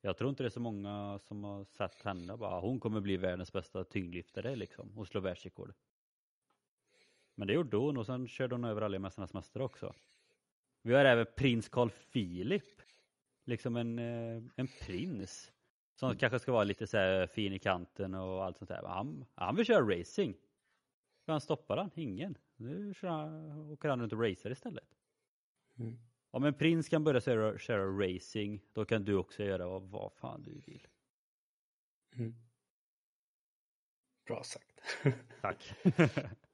Jag tror inte det är så många som har sett henne bara, hon kommer bli världens bästa tyngdlyftare liksom och slå världsrekord. Men det gjorde hon och sen körde hon över alla Mästarnas Mästare också. Vi har även prins Carl Philip liksom en, eh, en prins. Som mm. kanske ska vara lite så här fin i kanten och allt sånt där. Han, han vill köra racing. Han stoppa den? Ingen. Nu kör han, åker han runt och racer istället. Mm. Om en prins kan börja köra, köra racing, då kan du också göra vad, vad fan du vill. Mm. Bra sagt. Tack.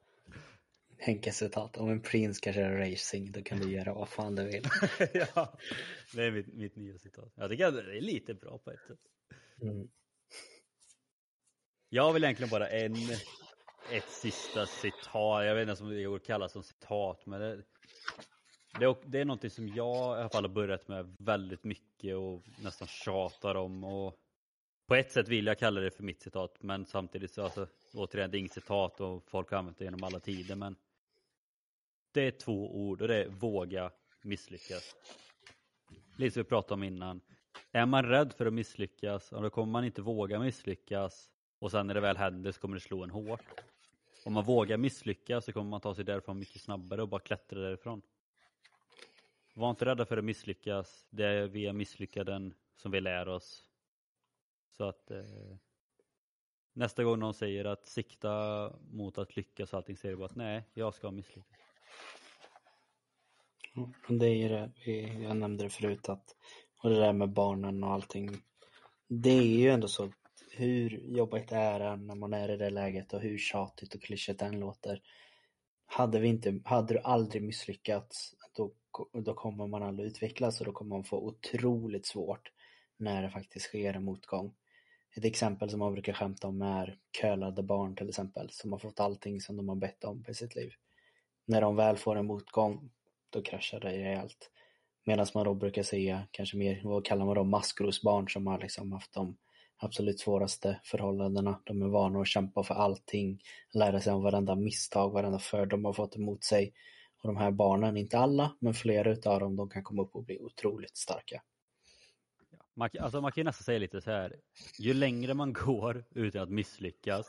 Henke citat. Om en prins ska köra racing då kan du göra vad fan du vill. ja, det är mitt, mitt nya citat. Jag tycker att det är lite bra på ett sätt. Mm. Jag vill egentligen bara en, ett sista citat. Jag vet inte om det går att kalla som citat, men det, det, det är någonting som jag i alla fall har börjat med väldigt mycket och nästan tjatar om. Och på ett sätt vill jag kalla det för mitt citat, men samtidigt så alltså, återigen, det är inget citat och folk har använt det genom alla tider. Men det är två ord och det är våga misslyckas. Lite som vi pratade om innan. Är man rädd för att misslyckas, då kommer man inte våga misslyckas och sen när det väl händer så kommer det slå en hårt. Om man vågar misslyckas så kommer man ta sig därifrån mycket snabbare och bara klättra därifrån. Var inte rädda för att misslyckas. Det är via misslyckanden som vi lär oss. Så att eh, nästa gång någon säger att sikta mot att lyckas och allting säger du bara att nej, jag ska misslyckas. Det är det, jag nämnde det förut att Och det där med barnen och allting. Det är ju ändå så, hur jobbigt är det när man är i det läget och hur tjatigt och klyschigt den låter. Hade, vi inte, hade du aldrig misslyckats, då, då kommer man aldrig utvecklas och då kommer man få otroligt svårt när det faktiskt sker en motgång. Ett exempel som man brukar skämta om är kölade barn till exempel, som har fått allting som de har bett om i sitt liv. När de väl får en motgång, då kraschar det rejält. Medan man då brukar se kanske mer, vad kallar man då, maskrosbarn som har liksom haft de absolut svåraste förhållandena. De är vana att kämpa för allting, lära sig om varenda misstag, varenda fördom de har fått emot sig. Och de här barnen, inte alla, men flera utav dem, de kan komma upp och bli otroligt starka. Man, alltså man kan nästan säga lite så här, ju längre man går utan att misslyckas,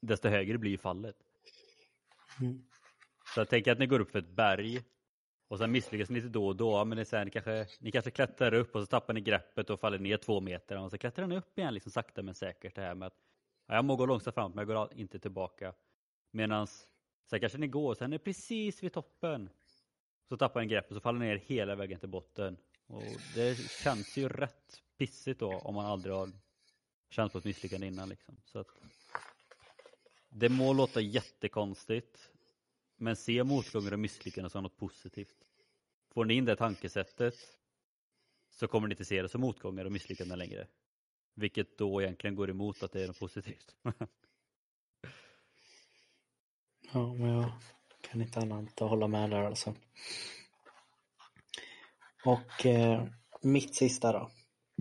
desto högre blir fallet. Mm. Så jag tänker att ni går upp för ett berg och sen misslyckas ni lite då och då, men det är så här, ni, kanske, ni kanske klättrar upp och så tappar ni greppet och faller ner två meter och så klättrar ni upp igen liksom sakta men säkert det här med att ja, jag må gå långsamt framåt men jag går inte tillbaka. Medan sen kanske ni går och sen är ni precis vid toppen. Så tappar ni greppet och så faller ni ner hela vägen till botten. Och det känns ju rätt pissigt då om man aldrig har känt på ett misslyckande innan liksom. Så att det må låta jättekonstigt men se motgångar och misslyckanden som något positivt. Får ni in det tankesättet så kommer ni inte se det som motgångar och misslyckanden längre. Vilket då egentligen går emot att det är något positivt. ja, men jag kan inte annat att hålla med där alltså. Och eh, mitt sista då.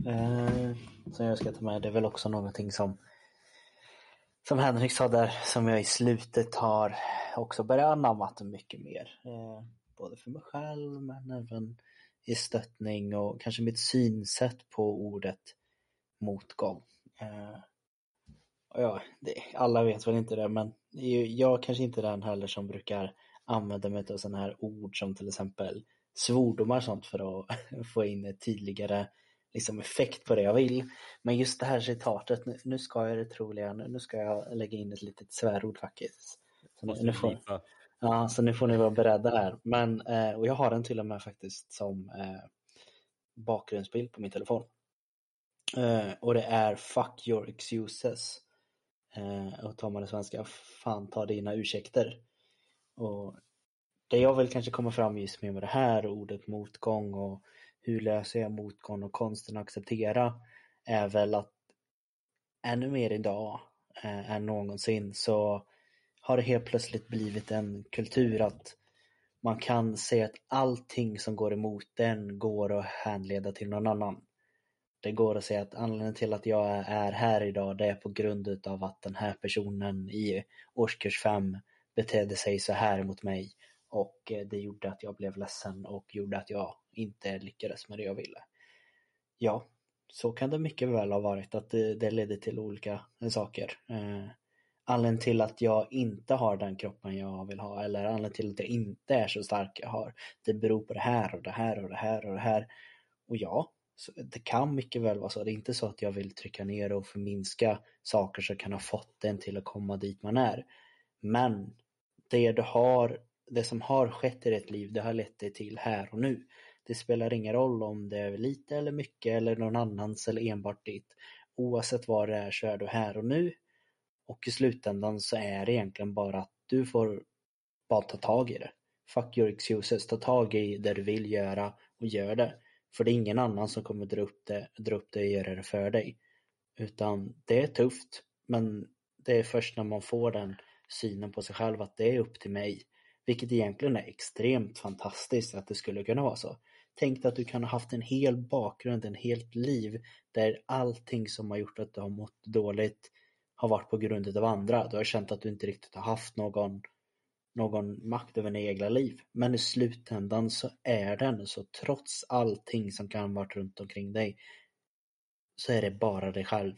Eh, som jag ska ta med, det är väl också någonting som som Henrik sa där, som jag i slutet har också börjat anamma mycket mer. Eh, både för mig själv men även i stöttning och kanske mitt synsätt på ordet motgång. Eh, ja, det, alla vet väl inte det men jag kanske inte är den heller som brukar använda mig av sådana här ord som till exempel svordomar och sånt för att få in ett tydligare liksom effekt på det jag vill. Men just det här citatet, nu, nu ska jag det troligen, nu ska jag lägga in ett litet svärord faktiskt. Så nu, nu får, ja, så nu får ni vara beredda här. Men, eh, och jag har den till och med faktiskt som eh, bakgrundsbild på min telefon. Eh, och det är Fuck your excuses. Eh, och tar man det svenska, fan ta dina ursäkter. Och det jag vill kanske komma fram just med, med det här ordet motgång och hur löser jag motgång och konsten att acceptera är väl att ännu mer idag eh, än någonsin så har det helt plötsligt blivit en kultur att man kan säga att allting som går emot den går att hänleda till någon annan. Det går att säga att anledningen till att jag är här idag det är på grund av att den här personen i årskurs 5 betedde sig så här mot mig och eh, det gjorde att jag blev ledsen och gjorde att jag inte lyckades med det jag ville. Ja, så kan det mycket väl ha varit att det, det ledde till olika saker. Eh, anledningen till att jag inte har den kroppen jag vill ha eller anledningen till att jag inte är så stark jag har. Det beror på det här och det här och det här och det här. Och ja, det kan mycket väl vara så. Det är inte så att jag vill trycka ner och förminska saker som kan ha fått en till att komma dit man är. Men det du har, det som har skett i ditt liv, det har lett dig till här och nu. Det spelar ingen roll om det är lite eller mycket eller någon annans eller enbart ditt. Oavsett vad det är så är du här och nu. Och i slutändan så är det egentligen bara att du får bara ta tag i det. Fuck your excuses, ta tag i det du vill göra och gör det. För det är ingen annan som kommer dra upp det, dra upp det och göra det för dig. Utan det är tufft, men det är först när man får den synen på sig själv att det är upp till mig. Vilket egentligen är extremt fantastiskt att det skulle kunna vara så. Tänk dig att du kan ha haft en hel bakgrund, en helt liv där allting som har gjort att du har mått dåligt har varit på grund av andra. Du har känt att du inte riktigt har haft någon, någon makt över dina egna liv. Men i slutändan så är den så trots allting som kan vara runt omkring dig så är det bara dig själv.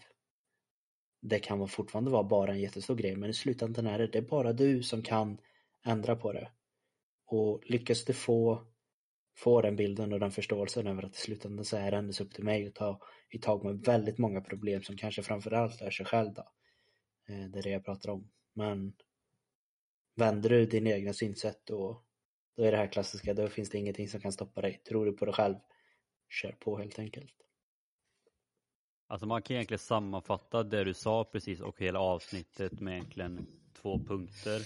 Det kan fortfarande vara bara en jättestor grej men i slutändan är det, det är bara du som kan ändra på det. Och lyckas du få få den bilden och den förståelsen över att i slutändan så är det ändå upp till mig att ta i tag med väldigt många problem som kanske framförallt är sig själv då. Eh, det är det jag pratar om. Men vänder du din egna synsätt då, då är det här klassiska, då finns det ingenting som kan stoppa dig. Tror du på dig själv, kör på helt enkelt. Alltså man kan egentligen sammanfatta det du sa precis och hela avsnittet med egentligen två punkter.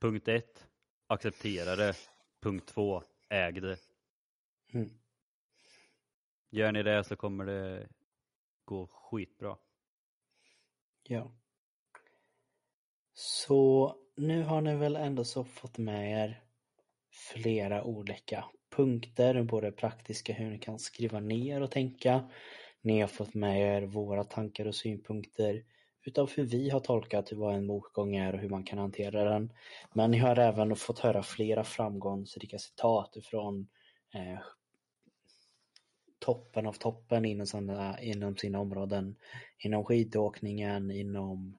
Punkt ett, acceptera det. Punkt två, äg det. Mm. Gör ni det så kommer det gå skitbra. Ja. Så nu har ni väl ändå så fått med er flera olika punkter, både praktiska hur ni kan skriva ner och tänka. Ni har fått med er våra tankar och synpunkter utav hur vi har tolkat vad en motgång är och hur man kan hantera den. Men ni har även fått höra flera framgångsrika citat från eh, toppen av toppen inom, sina, inom sina områden. Inom skidåkningen, inom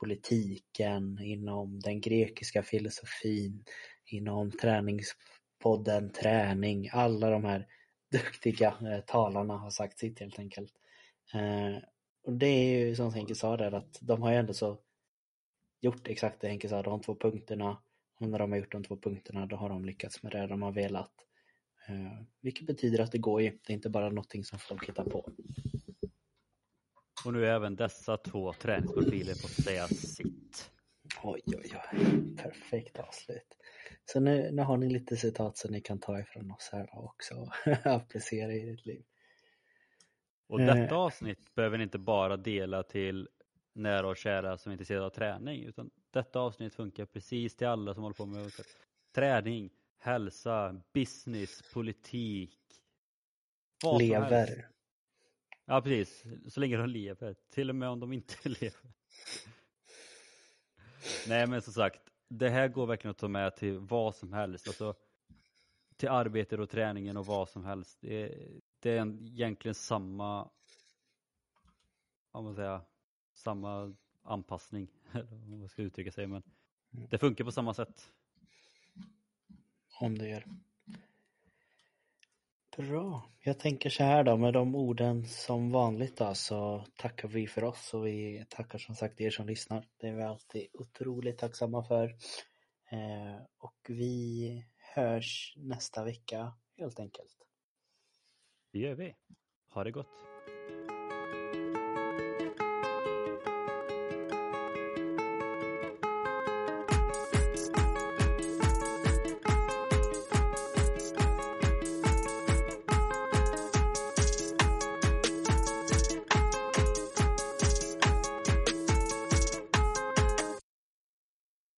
politiken, inom den grekiska filosofin, inom träningspodden Träning. Alla de här duktiga eh, talarna har sagt sitt helt enkelt. Eh, och det är ju som Henke sa där att de har ju ändå så gjort exakt det Henke sa, de två punkterna. Och när de har gjort de två punkterna då har de lyckats med det de har velat. Eh, vilket betyder att det går ju, det är inte bara någonting som folk hittar på. Och nu är även dessa två träningsprofiler fått säga sitt. Oj, oj, oj. Perfekt avslut. Så nu, nu har ni lite citat som ni kan ta ifrån oss här också och applicera i ditt liv. Och detta avsnitt behöver ni inte bara dela till nära och kära som är intresserade av träning utan detta avsnitt funkar precis till alla som håller på med träning, hälsa, business, politik. Lever. Ja precis, så länge de lever. Till och med om de inte lever. Nej men som sagt, det här går verkligen att ta med till vad som helst. Alltså, till arbetet och träningen och vad som helst. Det är, det är egentligen samma, vad man säga, samma anpassning. Om man ska uttrycka sig. Men Mm. det funkar på samma sätt. Om det gör. Bra. Jag tänker så här då med de orden som vanligt då så tackar vi för oss och vi tackar som sagt er som lyssnar. Det är vi alltid otroligt tacksamma för. Eh, och vi hörs nästa vecka helt enkelt. Det gör vi. Ha det gott.